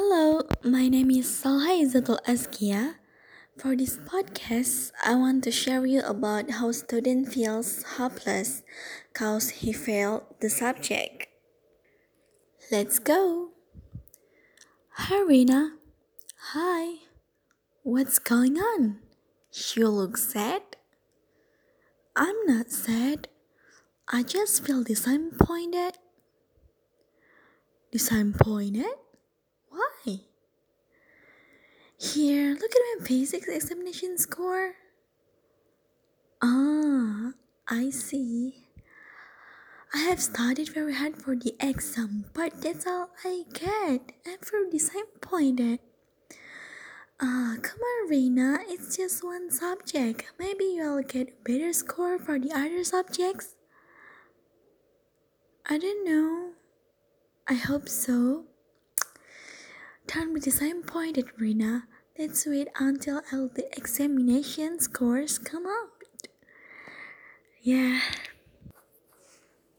Hello, my name is Salha Izzatul Askia. For this podcast, I want to share you about how student feels hopeless cause he failed the subject. Let's go. Hi Rina. Hi. What's going on? You look sad. I'm not sad. I just feel disappointed. Disappointed? Here, look at my basics examination score. Ah, I see. I have studied very hard for the exam, but that's all I get. I'm very disappointed. Ah, come on, Reina. It's just one subject. Maybe you'll get a better score for the other subjects. I don't know. I hope so. Don't be disappointed, Rina. Let's wait until all the examination scores come out. Yeah.